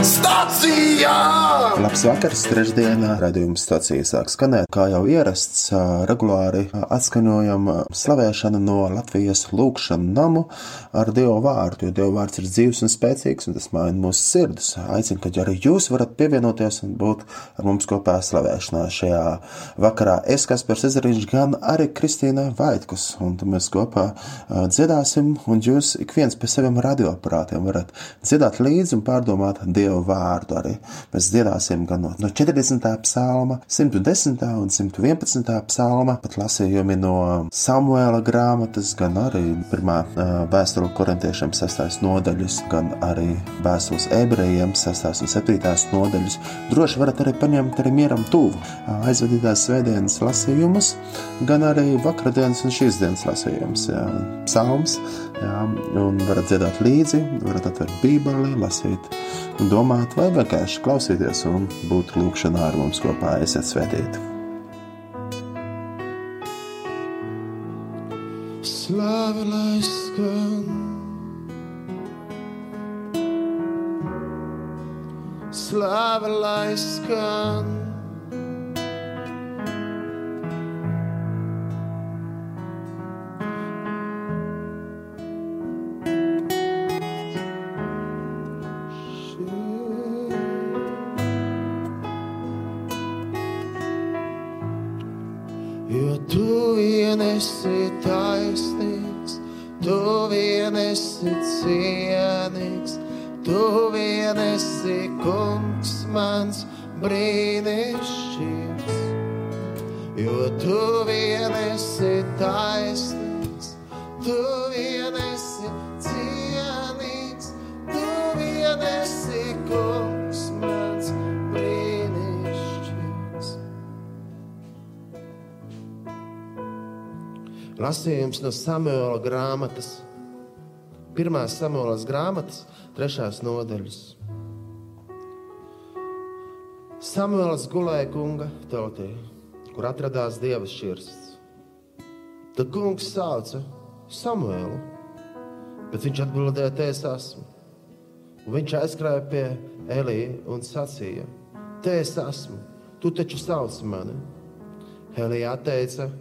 Stācijā! Labs vakars, trešdienā raidījuma stācija sāk skanēt. Kā jau ierasts, regulāri atskaņojam slavēšanu no Latvijas lūkšanu namu ar Dievu vārdu, jo Dievu vārds ir dzīves un spēcīgs, un tas maina mūsu sirdis. Aicinu, ka arī jūs varat pievienoties un būt ar mums kopā slavēšanā šajā vakarā. Es, Kaspars Ezeriņš, gan arī Kristīna Vaitkus, un mēs kopā dziedāsim, un jūs ik viens pie saviem radioaparātiem varat dziedāt līdzi un pārdomāt Dievu vārdu arī. Mēs dziedāsim gan no, no 40. psalma, 110. un 111. psalma, pat lasījumi no Samuēla grāmatas, gan arī pirmā vēstule korintiešiem 6. nodaļas, gan arī vēstules ebrejiem 6. un 7. nodaļas. Droši varat arī paņemt arī mieram tuvu aizvadītās svētdienas lasījumus, gan arī vakardienas un šīs dienas lasījumus. Psalms, jā, un varat dziedāt līdzi, varat atvērt bībeli, lasīt domāt, vai vienkārši klausīties un būt lūkšanā ar mums kopā. Esiet svētīti! Slāva lai skan, slāva lai skan. Vien esi taisnīgs, tu vien esi cienīgs, tu vien esi kungs mans brīnišķīgs. Jo tu vien esi Lasījums no Samuela grāmatas, pirmās Samuelas grāmatas, trešās nodaļas. Samuēls gulēja kunga tautī, kur atradās dieva šķirsts. Tad kungs sauca Samuēlu, bet viņš atbildēja, te es esmu. Un viņš aizskrēja pie Elija un sacīja: Te es esmu, tu taču sauc mani. Elija teica: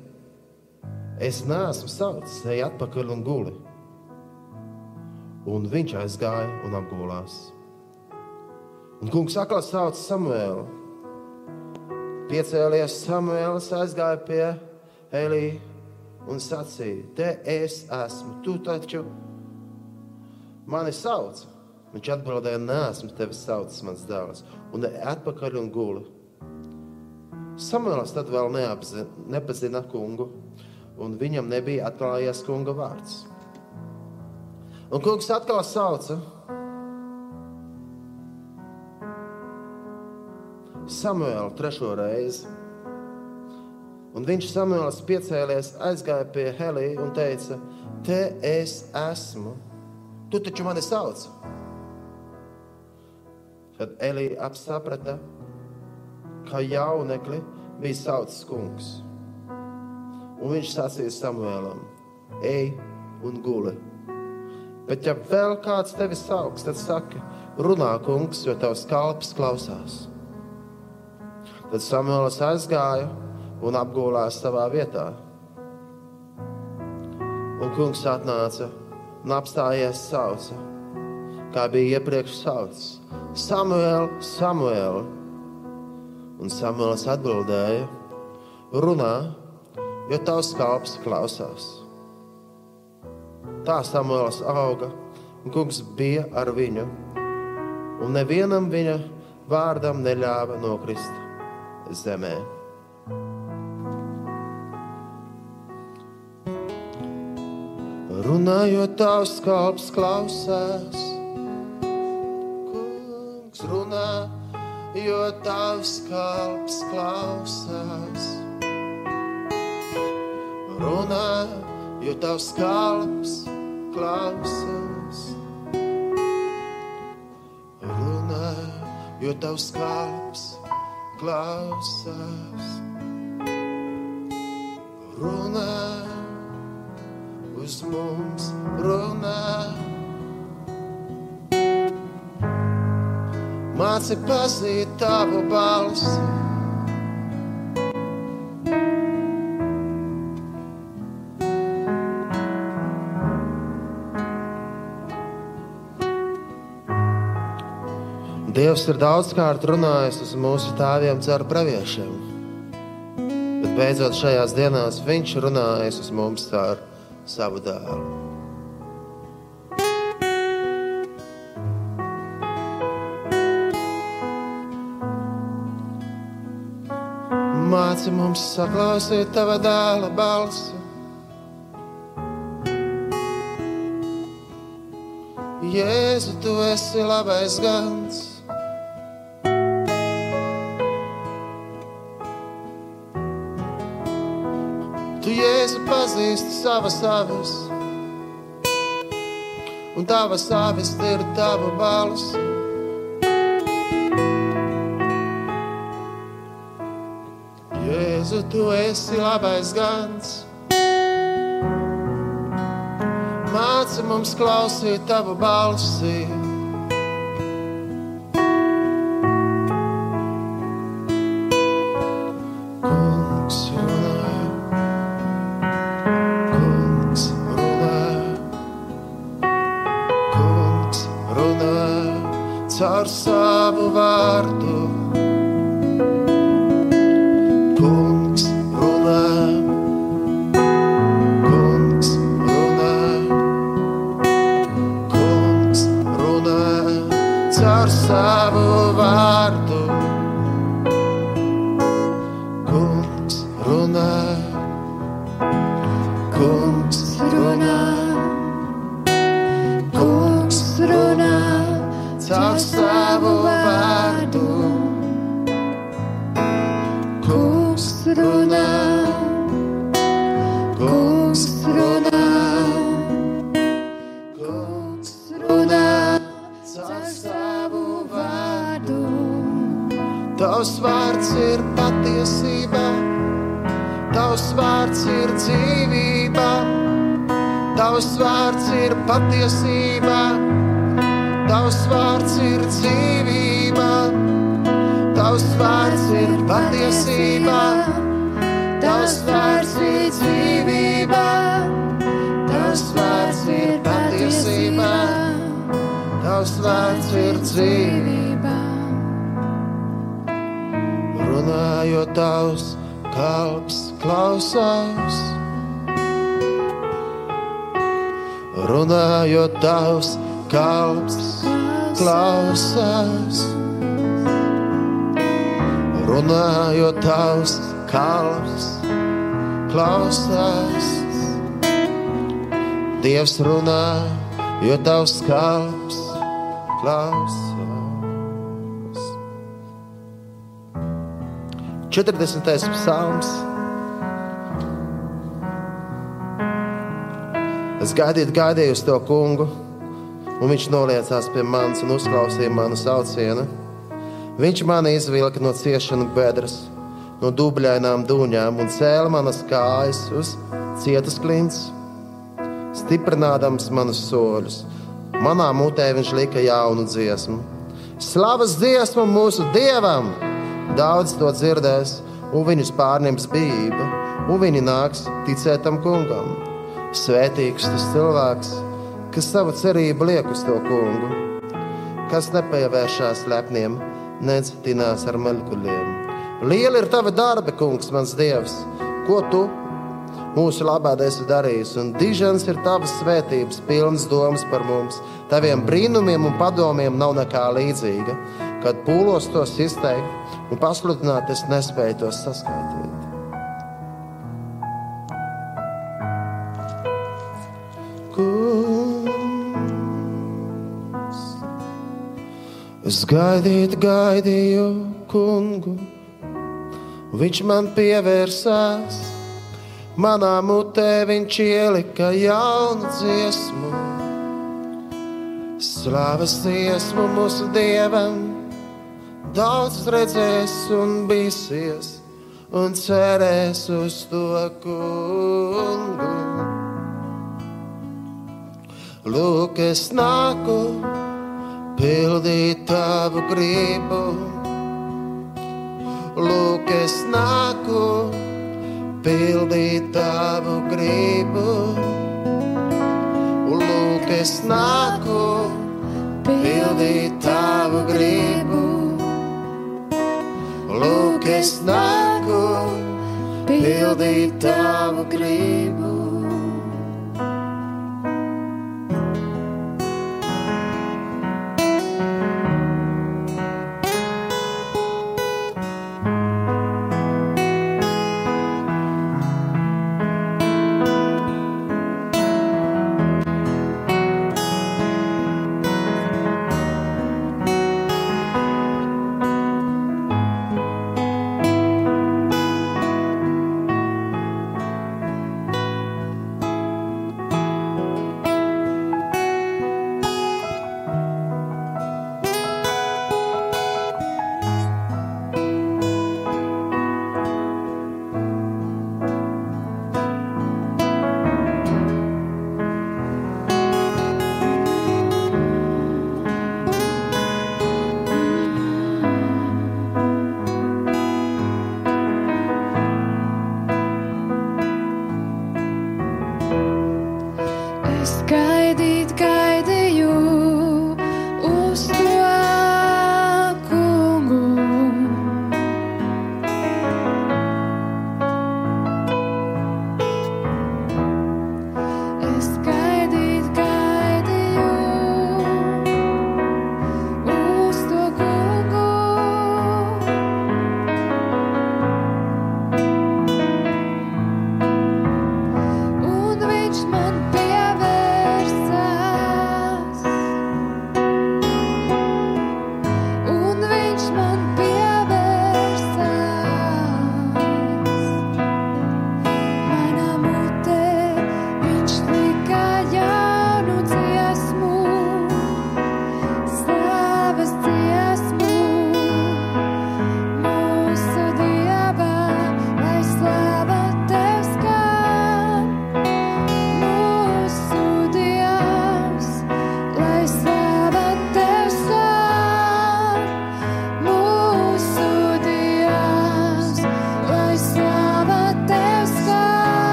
Es neesmu saucis, ej atpakaļ un guli. Un viņš aizgāja un apgulās. Un kungs atkal sauca Samuēlu. Piecēlies Samuēls, aizgāja pie Elija un sacīja: Te es esmu, tu taču mani sauc. Viņš atbildēja: Nē, esmu tevi saucis, mans dēls, un atpakaļ un guli. Samuēls tad vēl neapzina, nepazina kungu, un viņam nebija atklājies kunga vārds. Un kungs atkal sauca Samuēlu trešo reizi. Un viņš Samuēls piecēlies, aizgāja pie Helijas un teica: Te es esmu, tu taču mani sauc. Tad Elija apsaprata, ka jaunekli bija saucis kungs. Un viņš sacīja Samuēlam: Ej un guli! Bet, ja vēl kāds tevi sauks, tad saki, runā, kungs, jo tavs kalps klausās. Tad Samuēls aizgāja un apgulās savā vietā. Un kungs atnāca un apstājies sauca, kā bija iepriekš saucis: Samuēl, Samuēl! Un Samuēls atbildēja: Runā, jo tavs kalps klausās. Tā Samuēls auga, un kungs bija ar viņu, un nevienam viņa vārdam neļāva nokrist zemē. Runājot, tavs kalps klausās, kungs runā, jo tavs kalps klausās. Runā, jo tavs kalps klausās. Runā, jo tavs kalps klausās. Runā, uz mums runā. māci pazīt tavu balsi. Dievs ir daudzkārt runājis uz mūsu tēviem caur praviešiem, bet beidzot šajās dienās Viņš runājas uz mums caur savu dēlu. Māci mums saklausīt tava dēla balsi. Jēzu, tu esi labais gans. Jēzu pazīsti savas avis, un tavas avis ir tava balss. Jēzu, tu esi labais gans. Māci mums klausīt tavu balsi. Tavs vārds ir patiesība, Tavs vārds ir dzīvība, Tavs vārds ir patiesība, Tavs vārds ir dzīvība. Runājot tavs kalps klausās, runājot tavs kalps klausās runājot tavs kalps, klausās. Dievs runā, jo tavs kalps klausās. 40. psalms. Es gaidīju, gaidīju uz to kungu, un viņš noliecās pie manis un uzklausīja manu saucienu. Viņš mani izvilka no ciešanu bedres, no dubļainām dūņām un cēla manas kājas uz cietas klints, stiprinādams manus soļus. Manā mutē viņš lika jaunu dziesmu. Slavas dziesmu mūsu dievam! Daudz to dzirdēs, un viņus pārņems bijība, un viņi nāks ticēt tam kungam. Svētīgs tas cilvēks, kas savu cerību liek uz to kungu, kas nepievēršās lepniem nedz tinās ar maļkuļiem. Liela ir tava darba, kungs, mans dievs, ko tu mūsu labā esi darījis, un dižens ir tavas svētības, pilns domas par mums. Taviem brīnumiem un padomiem nav nekā līdzīga. Kad pūlos tos izteikt un pasludināt, es nespēju tos saskaitīt. Es gaidīju, gaidīju kungu, viņš man pievērsās. Manā mutē viņš ielika jaunu dziesmu, slavas dziesmu mūsu dievam. Daudz redzēs un bīsies, un cerēs uz to kungu. Lūk, es nāku pildīt tavu gribu. Lūk, es nāku, pildīt tavu gribu. Lūk, es nāku, pildīt tavu gribu. Lūk, es nāku, pildīt tavu gribu.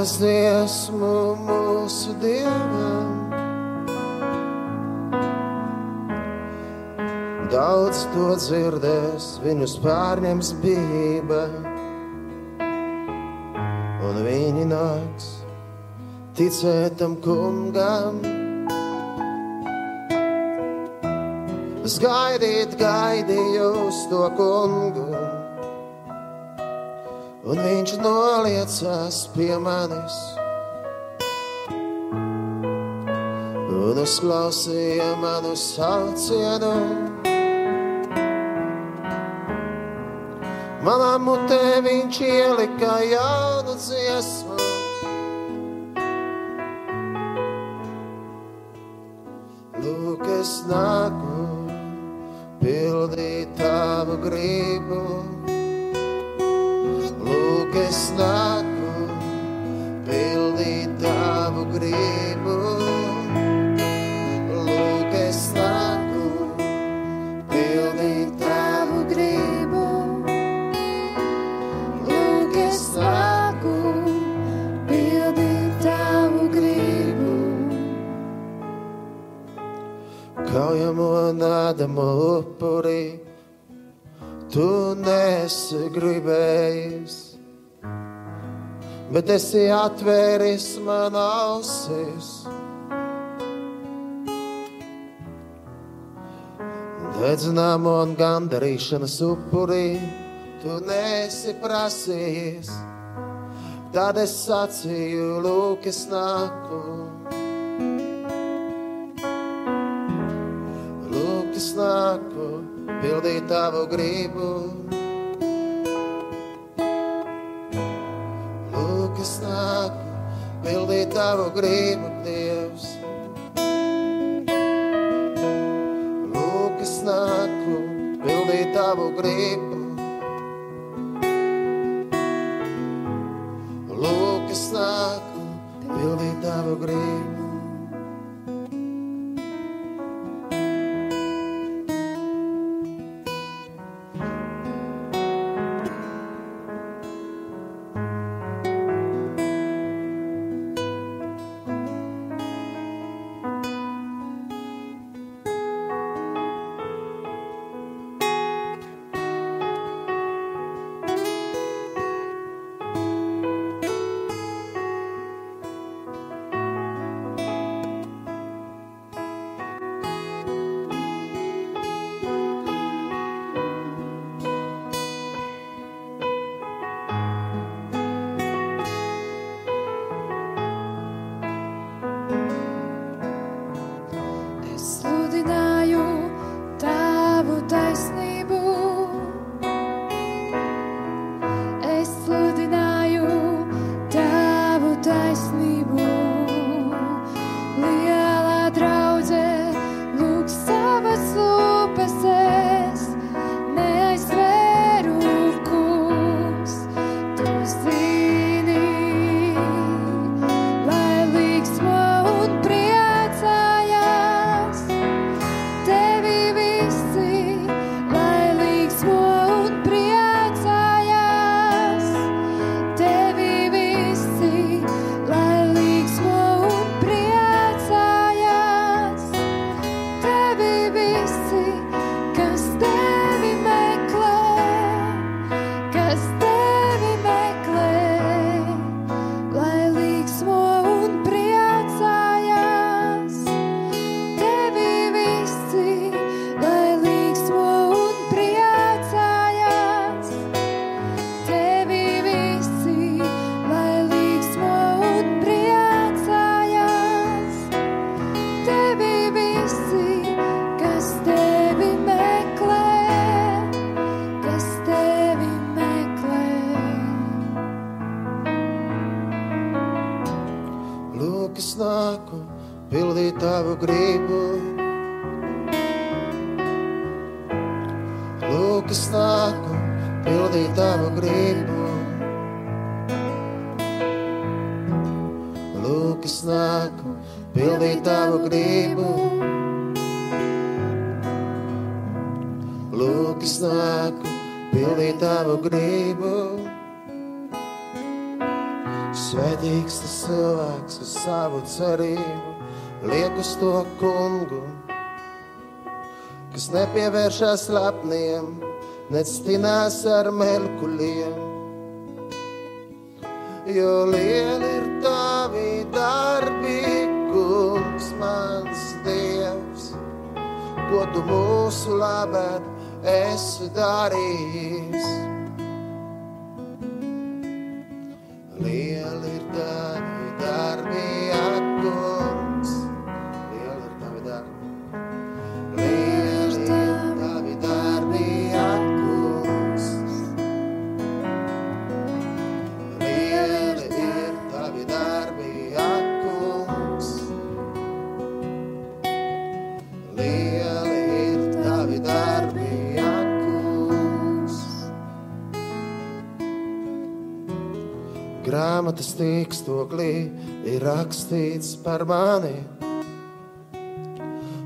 Slavas dziesmu mūsu dievam. Daudz to dzirdēs, viņus pārņems bība, un viņi nāks ticēt tam kungam. Es gaidīt, gaidīju uz to kungu un viņš noliecās pie manis. Un uzklausīja manu saucienu. Manā mutē viņš ielika jaunu dziesmu. Lūk, es nāku pildīt tavu gribu nādamu upurī, tu nesi gribējis bet esi atvēris man ausis. Dedzināmo un gandarīšanas upurī tu nesi prasījis. Tad es sacīju, lūk, es nāku. Es nāku, pildīt tavu gribu. Lūk, es nāku, pildīt tavu gribu, Dievs. Lūk, es nāku, pildīt tavu gribu. Lūk, es nāku, pildīt tavu gribu. Nepievēršas lepniem, nectinās ar melkuļiem. Jo lieli ir tavi darbi, kungs, mans dievs, ko tu mūsu labāk esi darījis. Grāmatas tīkstoklī ir rakstīts par mani.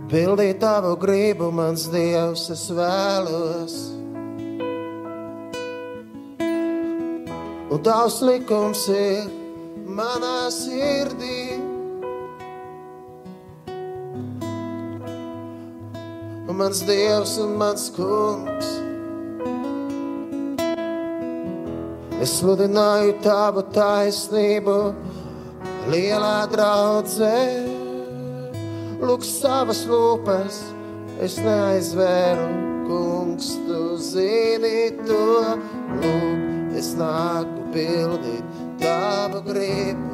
Pildīt tavu gribu, mans dievs, es vēlos. Un tavs likums ir manā sirdī. Un mans dievs un mans kungs. Es sludināju tavu taisnību, lielā draudzē. Lūk, savas lūpas es neaizvēru, kungs, tu zini to. Lūk, es nāku pildīt tavu gribu.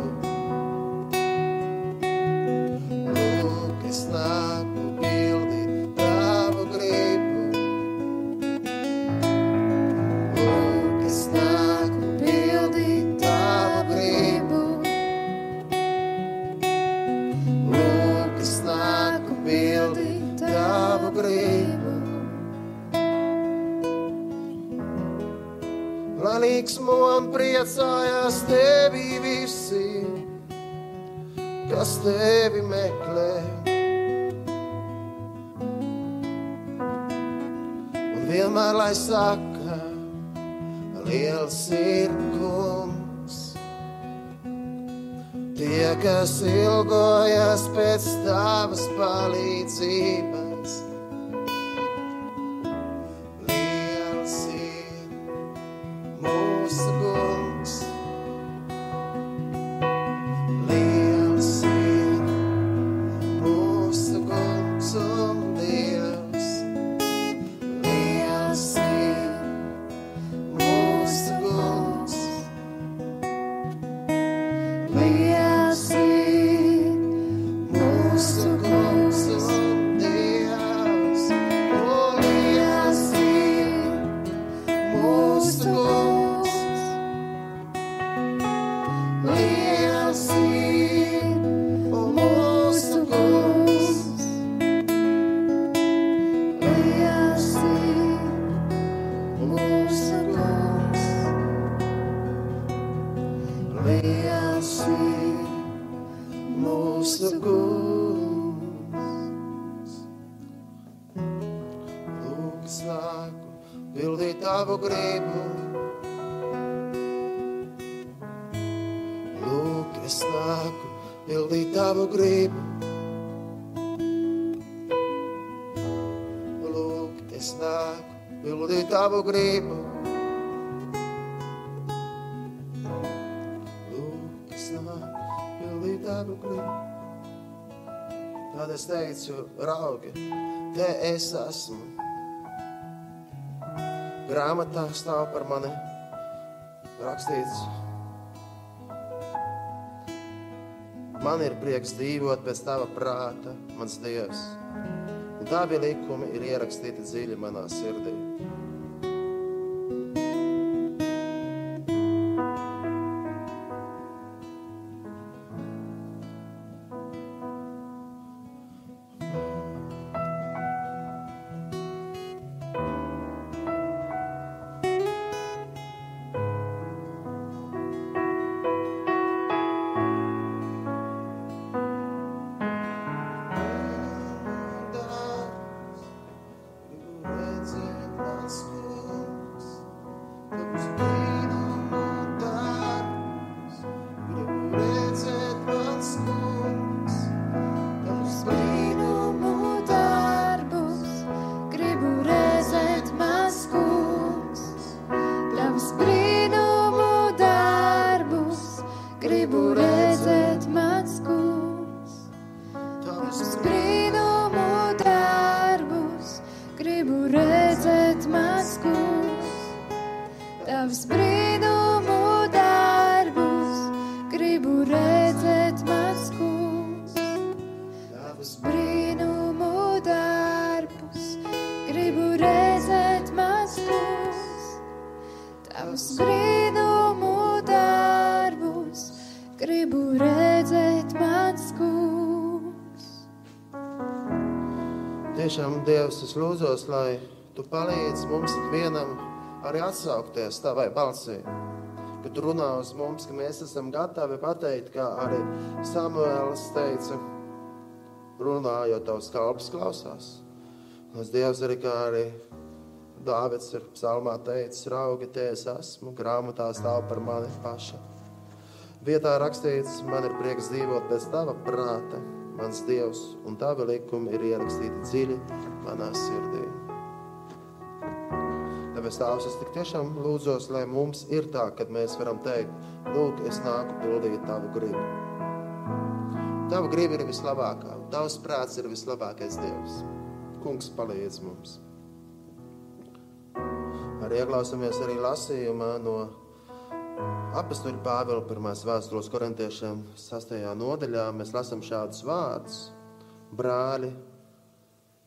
Līksmo un priecājās tevi visi, kas tevi meklē. Un vienmēr lai saka, liels ir kungs. Tie, kas ilgojas pēc tavas palīdzības, tavu gribu. Tad es teicu, raugi, te es esmu. Grāmatā stāv par mani rakstīts. Man ir prieks dzīvot pēc tava prāta, mans dievs. Un tavi likumi ir ierakstīti dziļi manā sirdī. Dievs, es lūdzos, lai Tu palīdzi mums ikvienam arī atsaukties Tavai balsī. Ka Tu runā uz mums, ka mēs esam gatavi pateikt, kā arī Samuēls teica, runājot Tavs kalps klausās. Lai Dievs arī kā arī Dāvids ir psalmā teicis, raugi, te es esmu, grāmatā stāv par mani paša. Vietā rakstīts, man ir prieks dzīvot pēc tava prāta, mans dievs, un tavi likumi ir ierakstīti dziļi manā sirdī. Tāpēc Tēvs, es tik tiešām lūdzos, lai mums ir tā, kad mēs varam teikt, lūk, es nāku pildīt Tavu gribu. Tava griba ir vislabākā, Tavs prāts ir vislabākais Dievs. Kungs palīdz mums. Arī ieklausāmies arī lasījumā no Apastuļa Pāvila pirmās vēstules korintiešiem sastajā nodaļā. Mēs lasām šādus vārdus. Brāļi,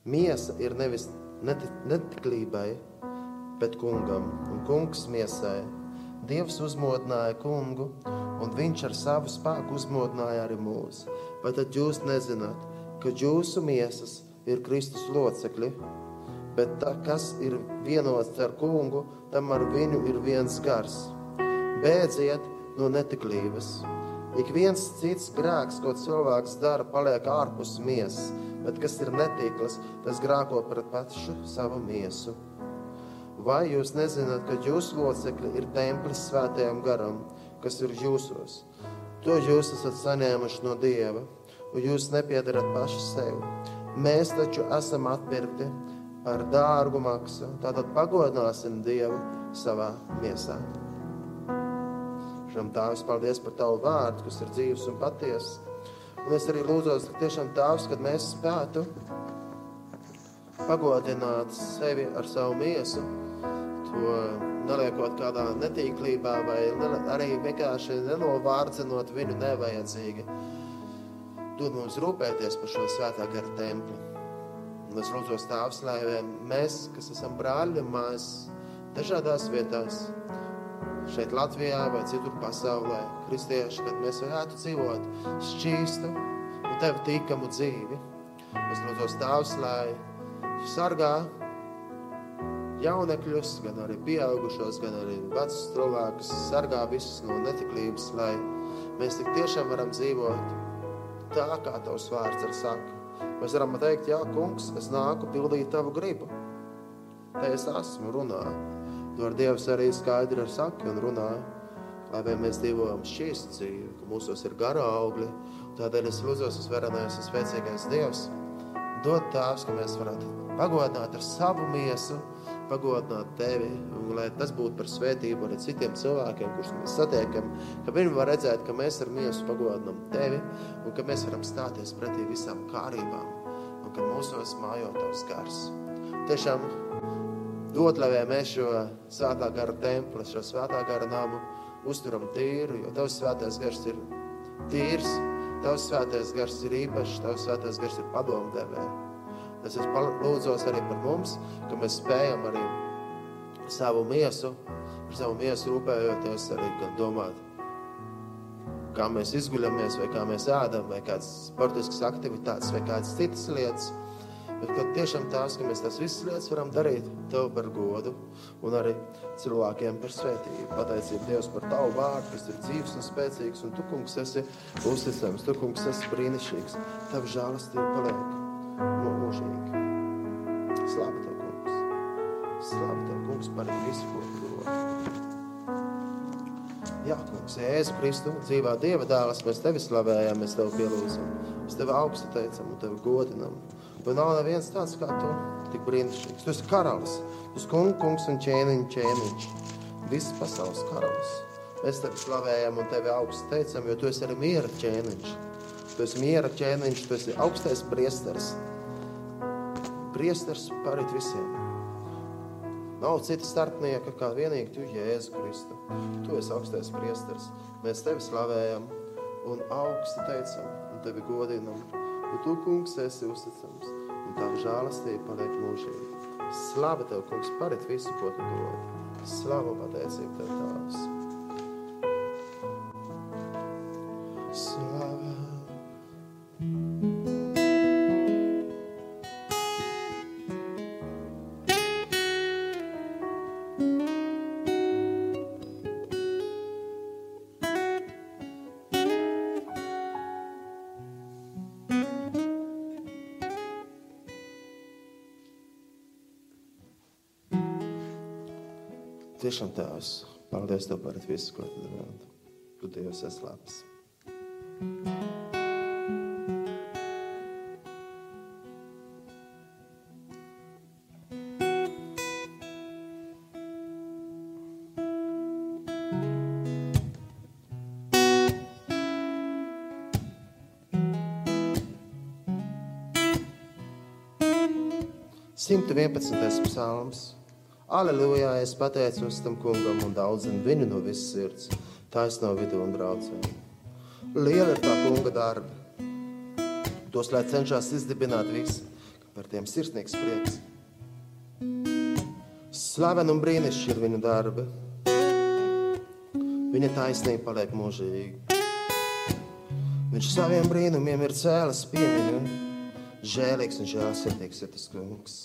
miesa ir nevis neti- netiklībai, bet kungam, un kungs miesai. Dievs uzmodināja kungu, un viņš ar savu spēku uzmodināja arī mūs. Vai tad jūs nezināt, ka jūsu miesas ir Kristus locekļi? Bet tā, kas ir vienots ar kungu, tam ar viņu ir viens gars. Bēdziet no netiklības. Ik viens cits grēks, ko cilvēks dara, paliek ārpus miesas, bet kas ir netīkls, tas grēko pret pašu savu miesu. Vai jūs nezināt, ka jūsu locekļi ir templis svētajam garam, kas ir jūsos? To jūs esat saņēmuši no Dieva, un jūs nepiedarat paši sev. Mēs taču esam atpirkti par dārgu maksu, tātad pagodināsim Dievu savā miesā. Šam Tēvs, paldies par Tavu vārdu, kas ir dzīves un patiesa. Un es arī lūdzos, ka tiešām Tēvs, kad mēs spētu pagodināt sevi ar savu miesu, to neliekot kādā netīklībā vai arī vienkārši nenovārdzinot viņu nevajadzīgi. Dod mums rūpēties par šo svētā gara templi. Un es lūdzos Tēvs, lai mēs, kas esam brāļi un mājas dažādās vietās, šeit Latvijā vai citur pasaulē, kristieši, kad mēs varētu dzīvot šķīstu un tev tikamu dzīvi. Es lūdzos Tēvs, lai sargā jaunekļus, gan arī pieaugušos, gan arī vecus cilvēkus, sargā visus no netiklības, lai mēs tik tiešām varam dzīvot tā, kā tavs vārds ir saka. Mēs varam teikt, jā, kungs, es nāku pildīt tavu gribu. Te es esmu runāju. To ar Dievs arī skaidri ar saki un runāju. Lai mēs dzīvojam šķīstu dzīvi, ka mūsos ir gara augļi. Tādēļ es lūdzos, es varenais un spēcīgais Dievs. Dod tās, ka mēs varētu pagodināt ar savu miesu, pagodināt tevi, un lai tas būtu par svētību arī citiem cilvēkiem, kurus mēs satiekam, ka viņi var redzēt, ka mēs ar miesu pagodinām tevi, un ka mēs varam stāties pretī visām kārībām, un ka mūsos mājo tavs gars. Tiešām dod, lai mēs šo svētā gara templi, šo svētā gara namu uzturam tīru, jo tavs svētais gars ir tīrs, tavs svētais gars ir īpašs, tavs svētais gars ir padomdevēja. Es lūdzos arī par mums, ka mēs spējam arī savu miesu, par savu miesu rūpējoties arī gan domāt, kā mēs izguļamies, vai kā mēs ēdam, vai kādas sportiskas aktivitātes, vai kādas citas lietas. Bet kad tiešām tās, ka mēs tās visas lietas varam darīt Tev par godu un arī cilvēkiem par svētību. Pateicība Dievs par Tavu vārdu, kas ir dzīves un spēcīgs, un Tu, kungs, esi uzticams, Tu, kungs, esi brīnišķīgs. Tavu žālastību paliek mūžīgi. Slavu Tev, kungs. Slavu Tev, kungs, par visu, ko Tu dod. Jā, kungs, Jēzus Kristu, dzīvā Dieva dēls, mēs Tevi slavējam, mēs Tevi pielūdzam. Mēs Tevi augstu teicam un Tevi godinam. Jo nav neviens tāds kā Tu, tik brīnišķīgs. Tu esi karalis, Tu esi kungs, kungs un ķēniņš, ķēniņš. Viss pasaules karalis. Mēs Tevi slavējam un Tevi augstu teicam, jo Tu esi arī miera ķēniņš. Tu esi miera ķēniņš, Tu esi augstais priesteris. Priesteris parit visiem. Nav cita starpnieka kā vienīgi tu, Jēzu Kristu. Tu esi augstais priesteris. Mēs tevi slavējam un augstu teicam un tevi godinam. Jo tu, kungs, esi uzticams un tava žēlastība paliek mūžīgi. Slava tev, kungs, parit visu, ko tu dod. Slava un pateicība tev tās. Slava. Tiešām Tēvs, paldies Tev par visu, ko Tu dāvāji. Tu Dievs esi labs. Simtu vienpadsmitais psalms. Aleluja, es pateicos tam kungam un daudzinu viņu no visas sirds, taisno vidu un braucienu. Liela ir tā kunga darba. Tos, lai cenšas izdibināt visi, ka par tiem sirsnīgs prieks. Slaven un brīnišķi ir viņa darba. Viņa taisnība paliek mūžīgi. Viņš saviem brīnumiem ir cēlis piemiņu. Žēlīgs un žēlsirdīgs ir tas kungs.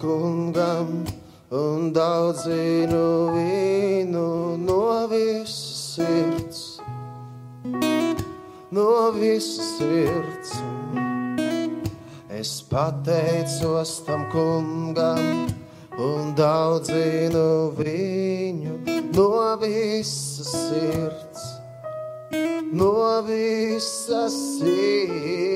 Kungam un daudzinu vīnu no visas sirds. No visas sirds. Es pateicos tam kungam un daudzinu viņu no visas sirds. No visas sirds.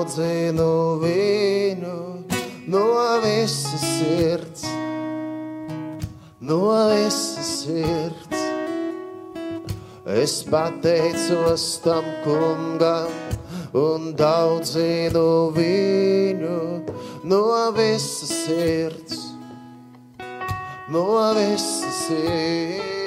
Un daudzinu viņu no visas sirds, no visas sirds. Es pateicos tam kungam un daudzinu viņu no visas sirds, no visas sirds.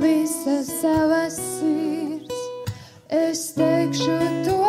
Visas savas sirds. Es teikšu to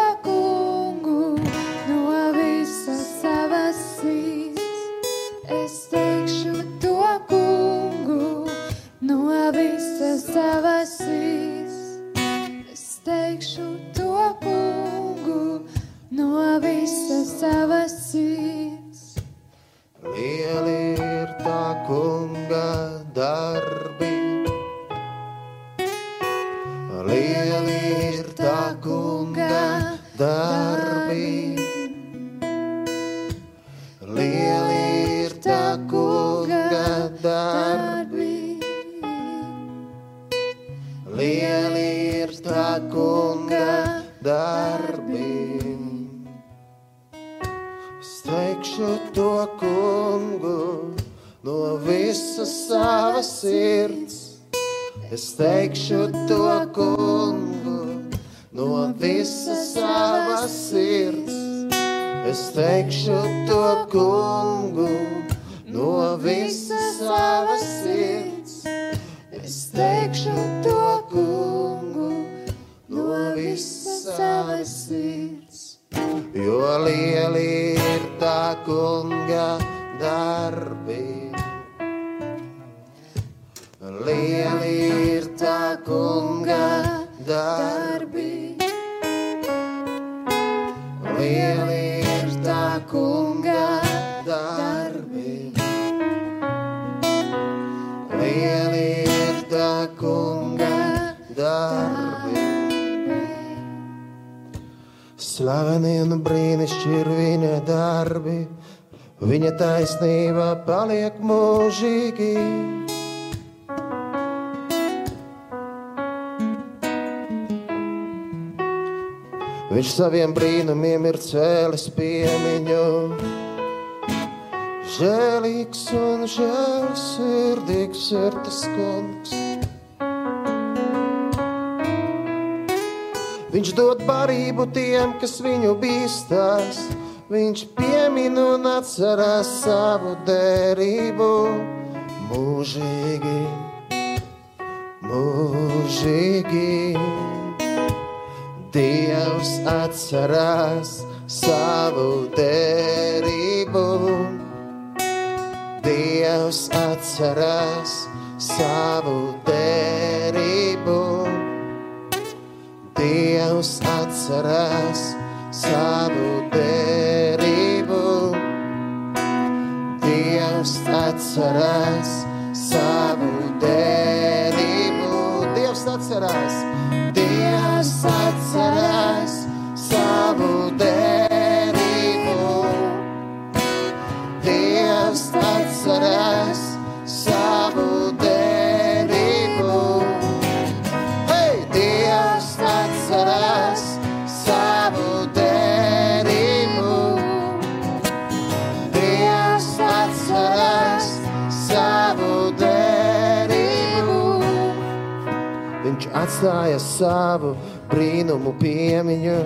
ir viņa darbi, viņa taisnība paliek mūžīgi. Viņš saviem brīnumiem ir cēlis piemiņu. Žēlīgs un žēlsirdīgs ir tas kungs. Viņš dod barību tiem, kas viņu bīstās. Viņš piemin un atcerās savu derību mūžīgi, mūžīgi. Dievs atcerās savu derību. Dievs atcerās savu derību. Dievs atcerās savu derību. Dievs atcerās atstāja savu brīnumu piemiņu.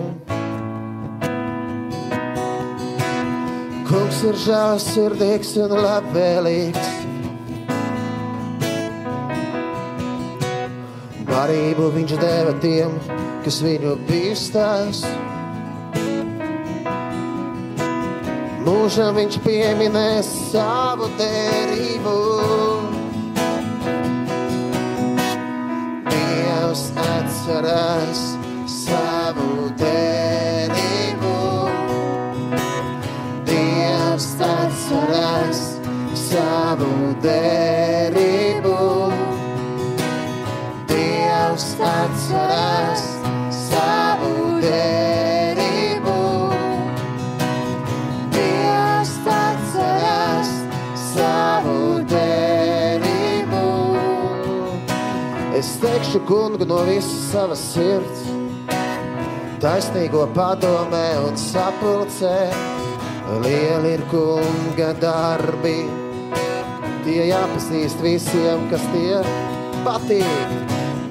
Kungs ir žēlsirdīgs un labvēlīgs. Barību viņš deva tiem, kas viņu bīstās. Mūžam viņš pieminēs savu derību. Atcerās savu derību. Dievs atcerās savu derību. Kungu no visas savas sirds, taisnīgo padomē un sapulcē. Lieli ir kunga darbi, tie jāpazīst visiem, kas tie patīk.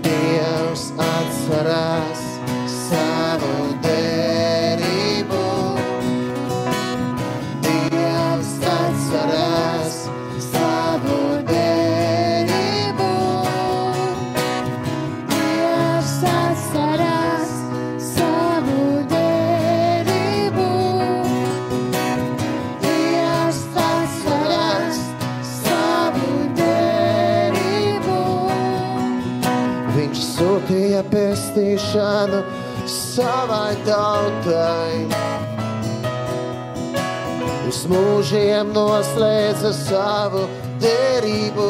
Dievs atcerās savu savai tautai. Uz mūžiem noslēdza savu derību.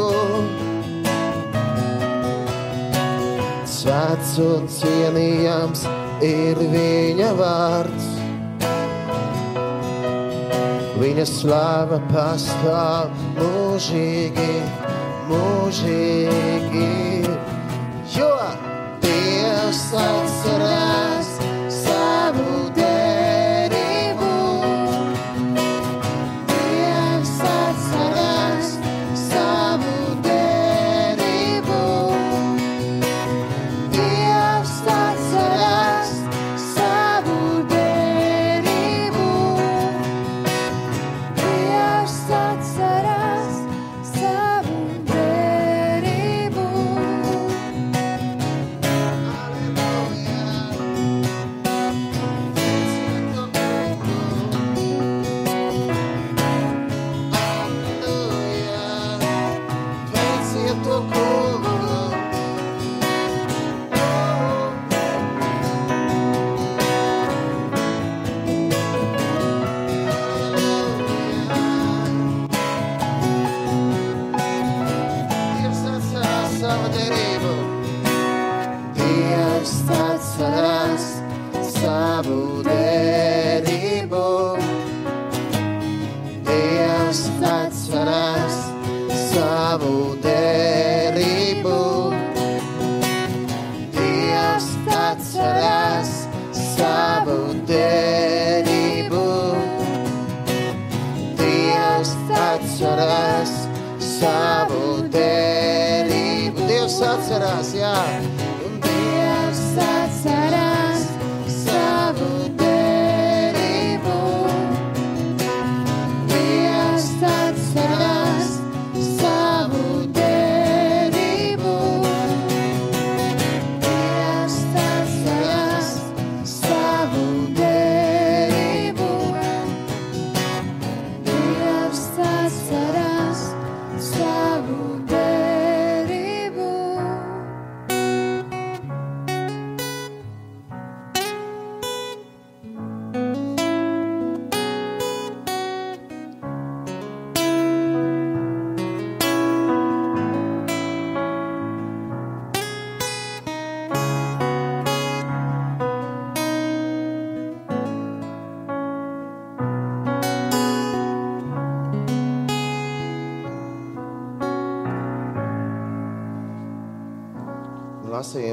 Svēts un cienījams ir viņa vārds. Viņa slava pastāv mūžīgi, mūžīgi. Jo Dievs atcerās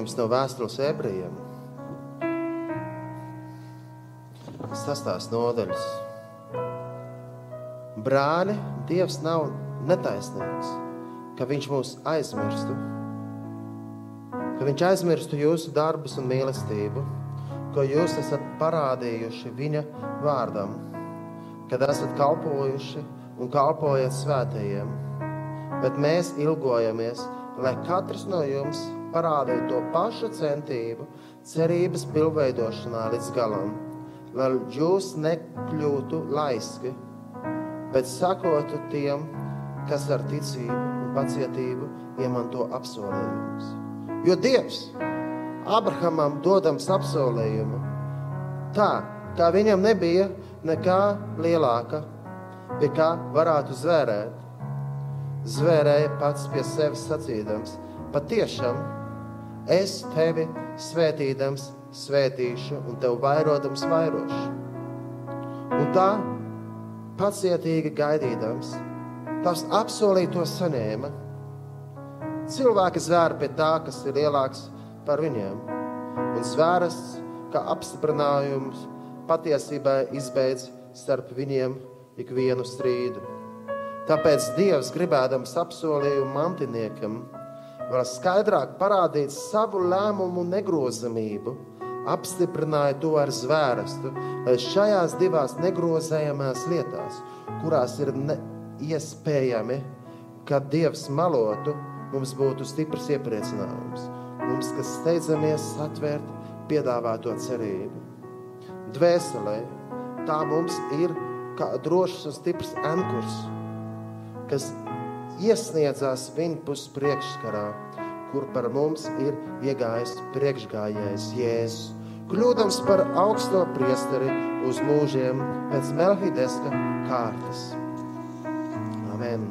Lasījums no vēstules ebrejiem. Sastās nodaļas. Brāļi, Dievs nav netaisnīgs, ka Viņš mūs aizmirstu, ka Viņš aizmirstu jūsu darbus un mīlestību, ko jūs esat parādījuši Viņa vārdam, kad esat kalpojuši un kalpojat svētajiem. Bet mēs ilgojamies, lai katrs no jums parādītu to pašu centību, cerības pilnveidošanā līdz galam, lai jūs nekļūtu laiski, bet sakotu tiem, kas ar ticību un pacietību iemanto apsolījumus. Jo Dievs Abrahamam dodams apsolījumu, tā kā viņam nebija nekā lielāka, pie kā varētu zvērēt, zvērēja pats pie sevis sacīdams: Patiešām es tevi svētīdams, svētīšu un tev vairodams vairošu. Un tā pacietīgi gaidīdams, tavs apsolīto saņēma. Cilvēki zvēra pie tā, kas ir lielāks par viņiem, un zvēras, kā apstiprinājums, patiesībā izbeidz starp viņiem ikvienu strīdu. Tāpēc Dievs, gribēdams apsolījumu mantiniekam, vēl skaidrāk parādīt savu lēmumu negrozamību, apstiprināja to ar zvērstu, šajās divās negrozējamās lietās, kurās ir iespējami, ka Dievs malotu, mums būtu stiprs iepriecinājums. Mums, kas steidzamies atvērt piedāvāto cerību. Dvēselē tā mums ir kā drošs un stiprs ankurs, kas iesniedzās viņpus priekšskarā, kur par mums ir iegājis priekšgājējs Jēzus, kļūdams par augsto priesteri uz mūžiem pēc Melhideska kārtas. Amen.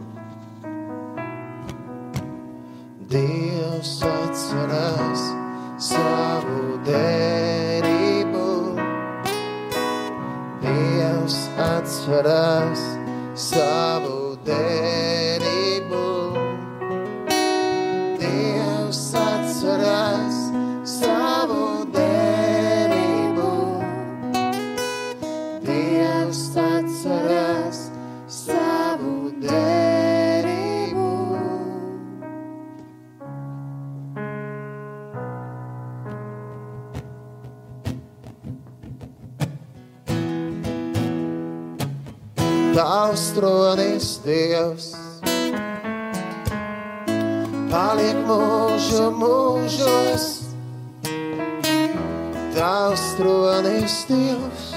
Dievs atcerās savu derību. Dievs atcerās savu derību. Tavs tronis Dievs paliek mūžu mūžos. Tavs tronis Dievs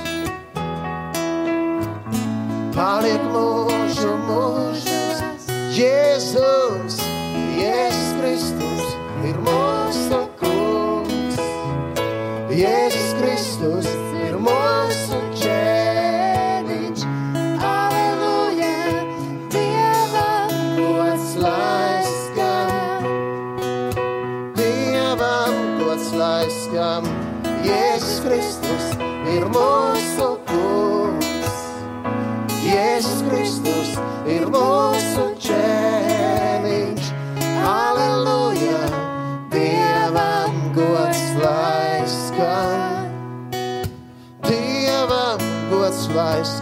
paliek mūžu mūžos. Jēzus,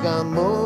got more.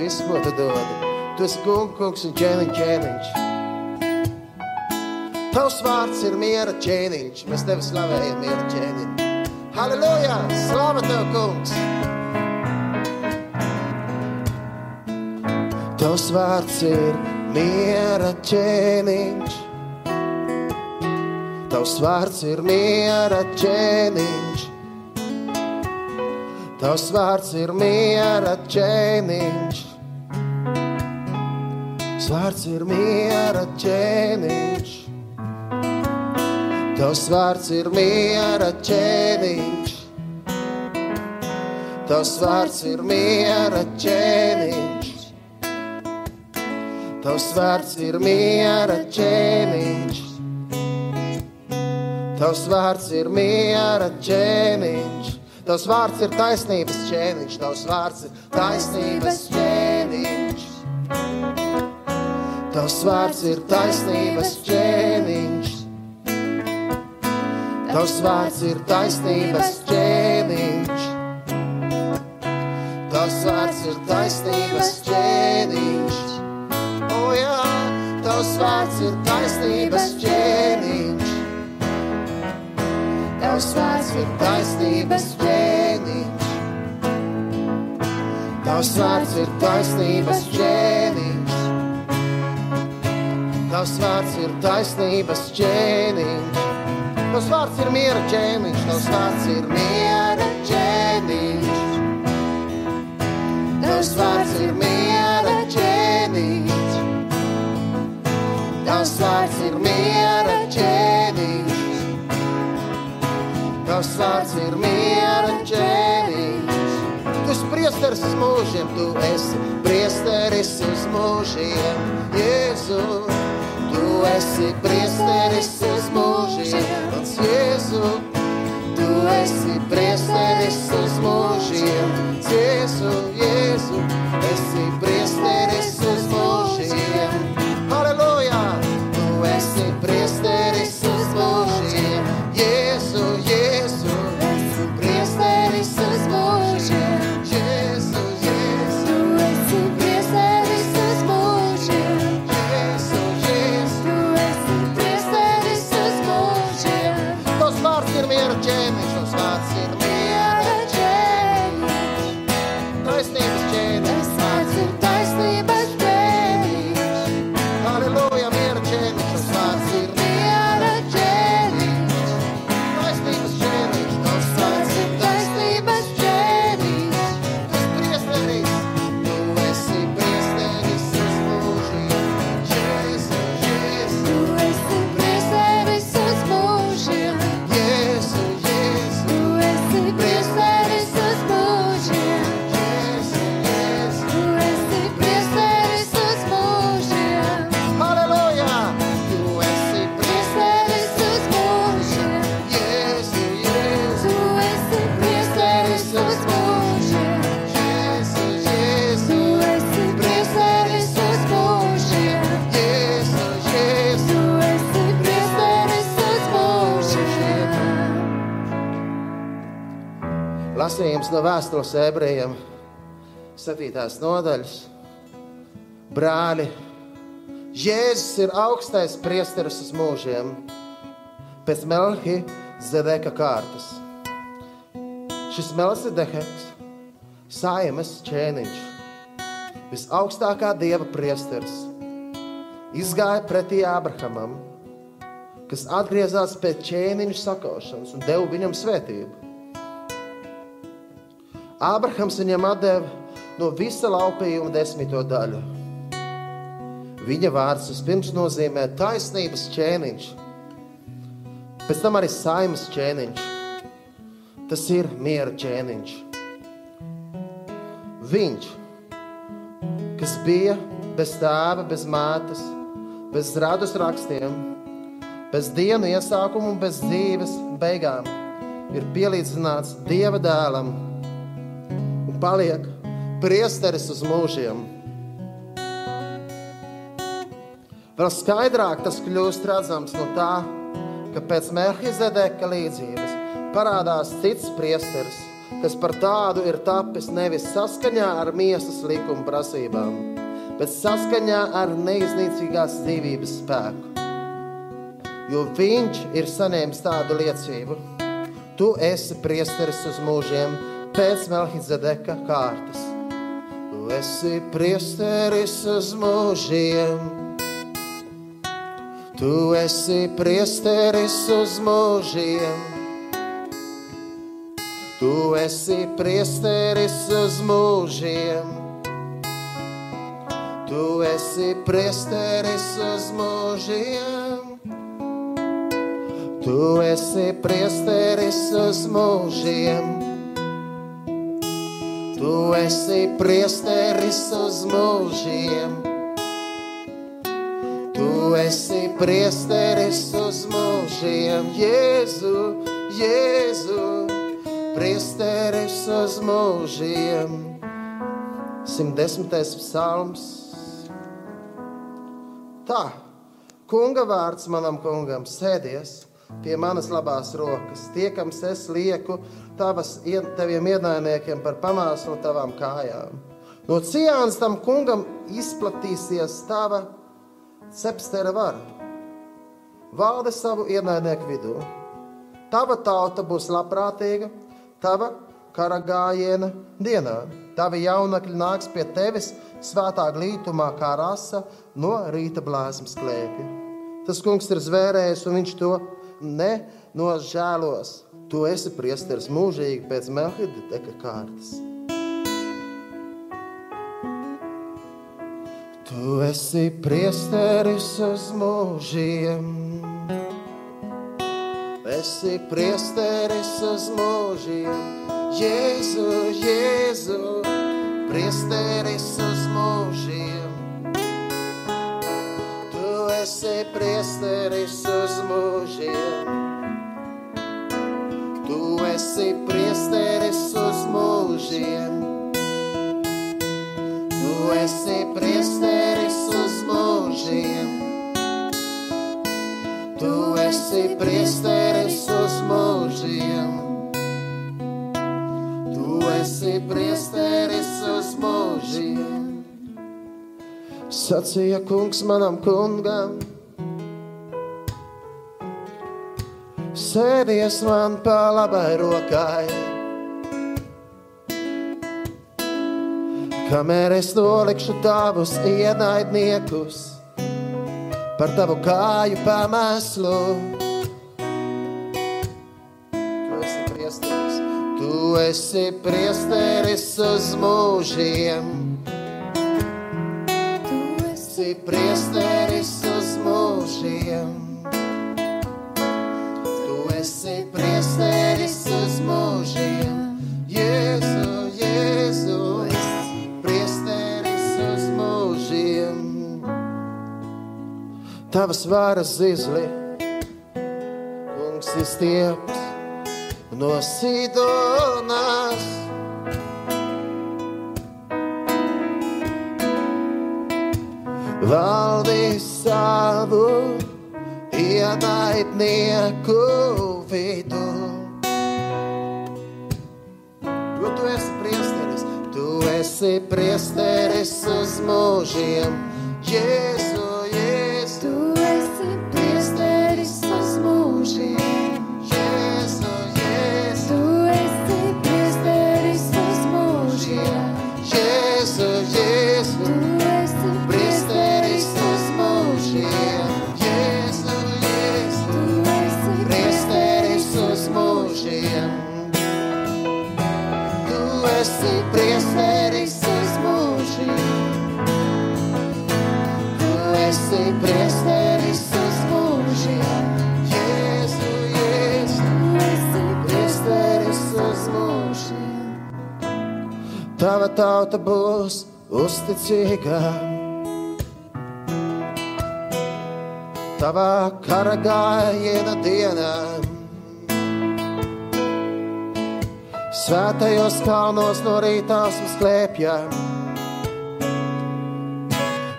Visu, ko tu dod. Tu esi kungs, un ķēniņš, ķēniņš. Tavs vārds ir miera ķēniņš. Mēs tevi slavējam, miera ķēniņš. Halleluja! Slāva tev, kungs! Tavs vārds ir miera ķēniņš. Tavs vārds ir miera ķēniņš. Tavs vārds ir miera ķēniņš. Vārds ir miera ķēniņš. Tavs vārds ir miera ķēniņš. Tavs vārds ir miera ķēniņš. Tavs vārds ir miera ķēniņš. Tavs vārds ir miera ķēniņš. Tavs vārds ir taisnības ķēniņš. Tavs vārds ir taisnības ķēniņš. Tavs vārds ir taisnības ķēniņš. Tavs vārds ir taisnības ķēniņš. Tavs vārds ir taisnības ķēniņš. O jā, tavs vārds ir taisnības ķēniņš. Tavs vārds ir taisnības ķēniņš. Tavs vārds ir taisnības ķēniņš. Tavs vārds ir taisnības ķēniņš. Tavs vārds ir miera ķēniņš. Tavs vārds ir miera ķēniņš. Tavs vārds ir miera ķēniņš. Tavs vārds ir miera ķēniņš. Tavs vārds ir miera ķēniņš. Tu esi priesteris uz mūžiem, tu esi priesteris uz mūžiem, Jēzu. Tu esi priesteris uz mūžiem, mans Jēzu. Tu esi priesteris uz mūžiem, Jēzu, Jēzu. Esi priesteris lasījums no vēstules ebrejiem, 7. nodaļas. Brāļi, Jēzus ir augstais priesteris uz mūžiem, pēc Melhi Zedeka kārtas. Šis Melzideheks, Saimas ķēniņš, visaugstākā dieva priesteris, izgāja pretī Abrahamam, kas atgriezās pēc ķēniņa sakaušanas un deva viņam svētību. Ābrahams viņam deva no visa laupījuma desmito daļu. Viņa vārds vispirms nozīmē taisnības ķēniņš, pēc tam arī saimas ķēniņš. Tas ir miera ķēniņš. Viņš, kas bija bez tēva, bez mātes, bez radus rakstiem, bez dienu iesākuma un bez dzīves beigām, ir pielīdzināts Dieva dēlam paliek priesteris uz mūžiem. Vēl skaidrāk tas kļūst redzams no tā, ka pēc Melchizedeka līdzības parādās cits priesteris, kas par tādu ir tapis nevis saskaņā ar miesas likuma prasībām, bet saskaņā ar neiznīcīgās dzīvības spēku. Jo viņš ir saņēmis tādu liecību, tu esi priesteris uz mūžiem pēc Melchizedeka kārtas. Tu esi priesteris uz mūžiem. Tu esi priesteris uz mūžiem. Tu esi priesteris uz mūžiem. Tu esi priesteris uz mūžiem. Tu esi priesteris uz mūžiem. Tu esi priesteris uz mūžiem. Tu esi priesteris uz mūžiem, Jēzu, Jēzu, priesteris uz mūžiem. 110. psalms. Tā, kunga vārds manam kungam sēdies pie manas labās rokas, tiekams es lieku tavas, taviem ienaidniekiem par pamāslu tavām kājām. No Cijāns tam kungam izplatīsies tava cepstera vara. Valde savu ienaidnieku vidū. Tava tauta būs labprātīga, tava kara gājiena dienā. Tavi jaunekļi nāks pie tevis svētā glītumā, kā rasa no rīta blāzmas klēpja. Tas kungs ir zvērējis, un viņš to nenožēlos. Tu esi priesteris mūžīgi pēc Melhideka kārtas. Tu esi priesteris uz mūžiem. Esi priesteris uz mūžiem. Jēzu, Jēzu, priesteris uz mūžiem. Tu esi priesteris uz mūžiem. Sacīja kungs manam kungam. Sēdies man pa labai rokai. kamēr es nolikšu tavus ienaidniekus par tavu kāju pamēslu. Tu esi priesteris, tu esi priesteris uz mūžiem. Esi priesteris uz mūžiem. Tu esi priesteris uz mūžiem. Jēzu, Jēzu, priesteris uz mūžiem. Tavas varas zizli, kungs ir stieps no Sidonas. valdi savu ienaidnieku vidū. Jo tu esi priesteris, tu esi priesteris uz mūžiem, Jēzu, Jēzu. Tu esi priesteris uz mūžiem. tauta būs uzticīga. Tavā kara gājiena dienā, svētajos kalnos no rīta mums klēpja.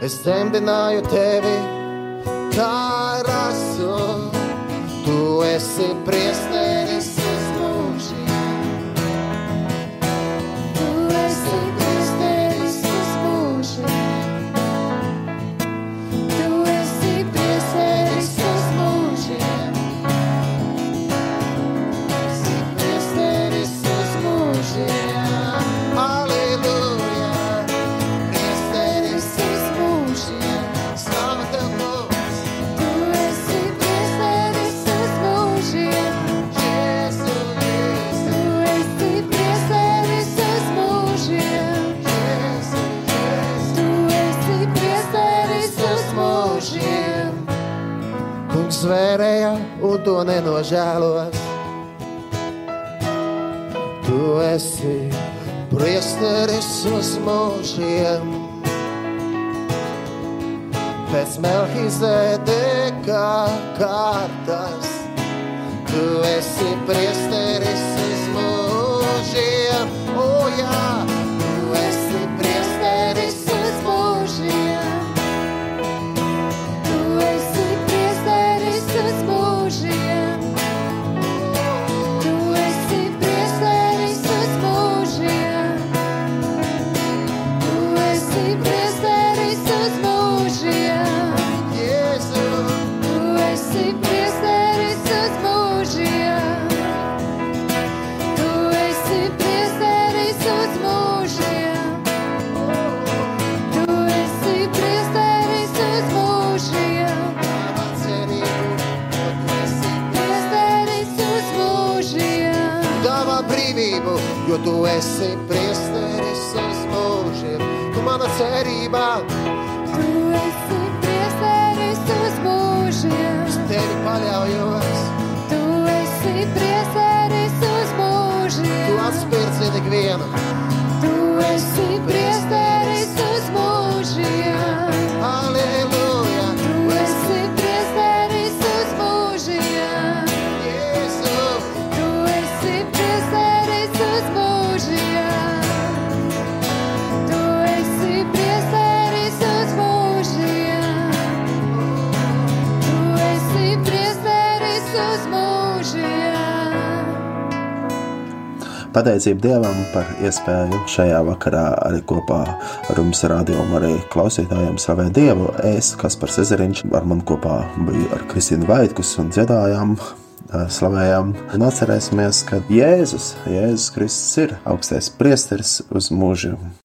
Es dzemdināju tevi, kā rasu, tu esi priest. atvērējā un to nenožēlos. Tu esi priesteris uz mūžiem, pēc Melkizedeka kārtas. pateicību Dievam par iespēju šajā vakarā arī kopā ar jums rādījumu arī klausītājiem savai Dievu. Es, kas par Cezariņš, ar man kopā biju ar Kristīnu Vaitkus un dziedājām. Eh, slavējām, un atcerēsimies, ka Jēzus, Jēzus Kristus ir augstais priesteris uz mūžu.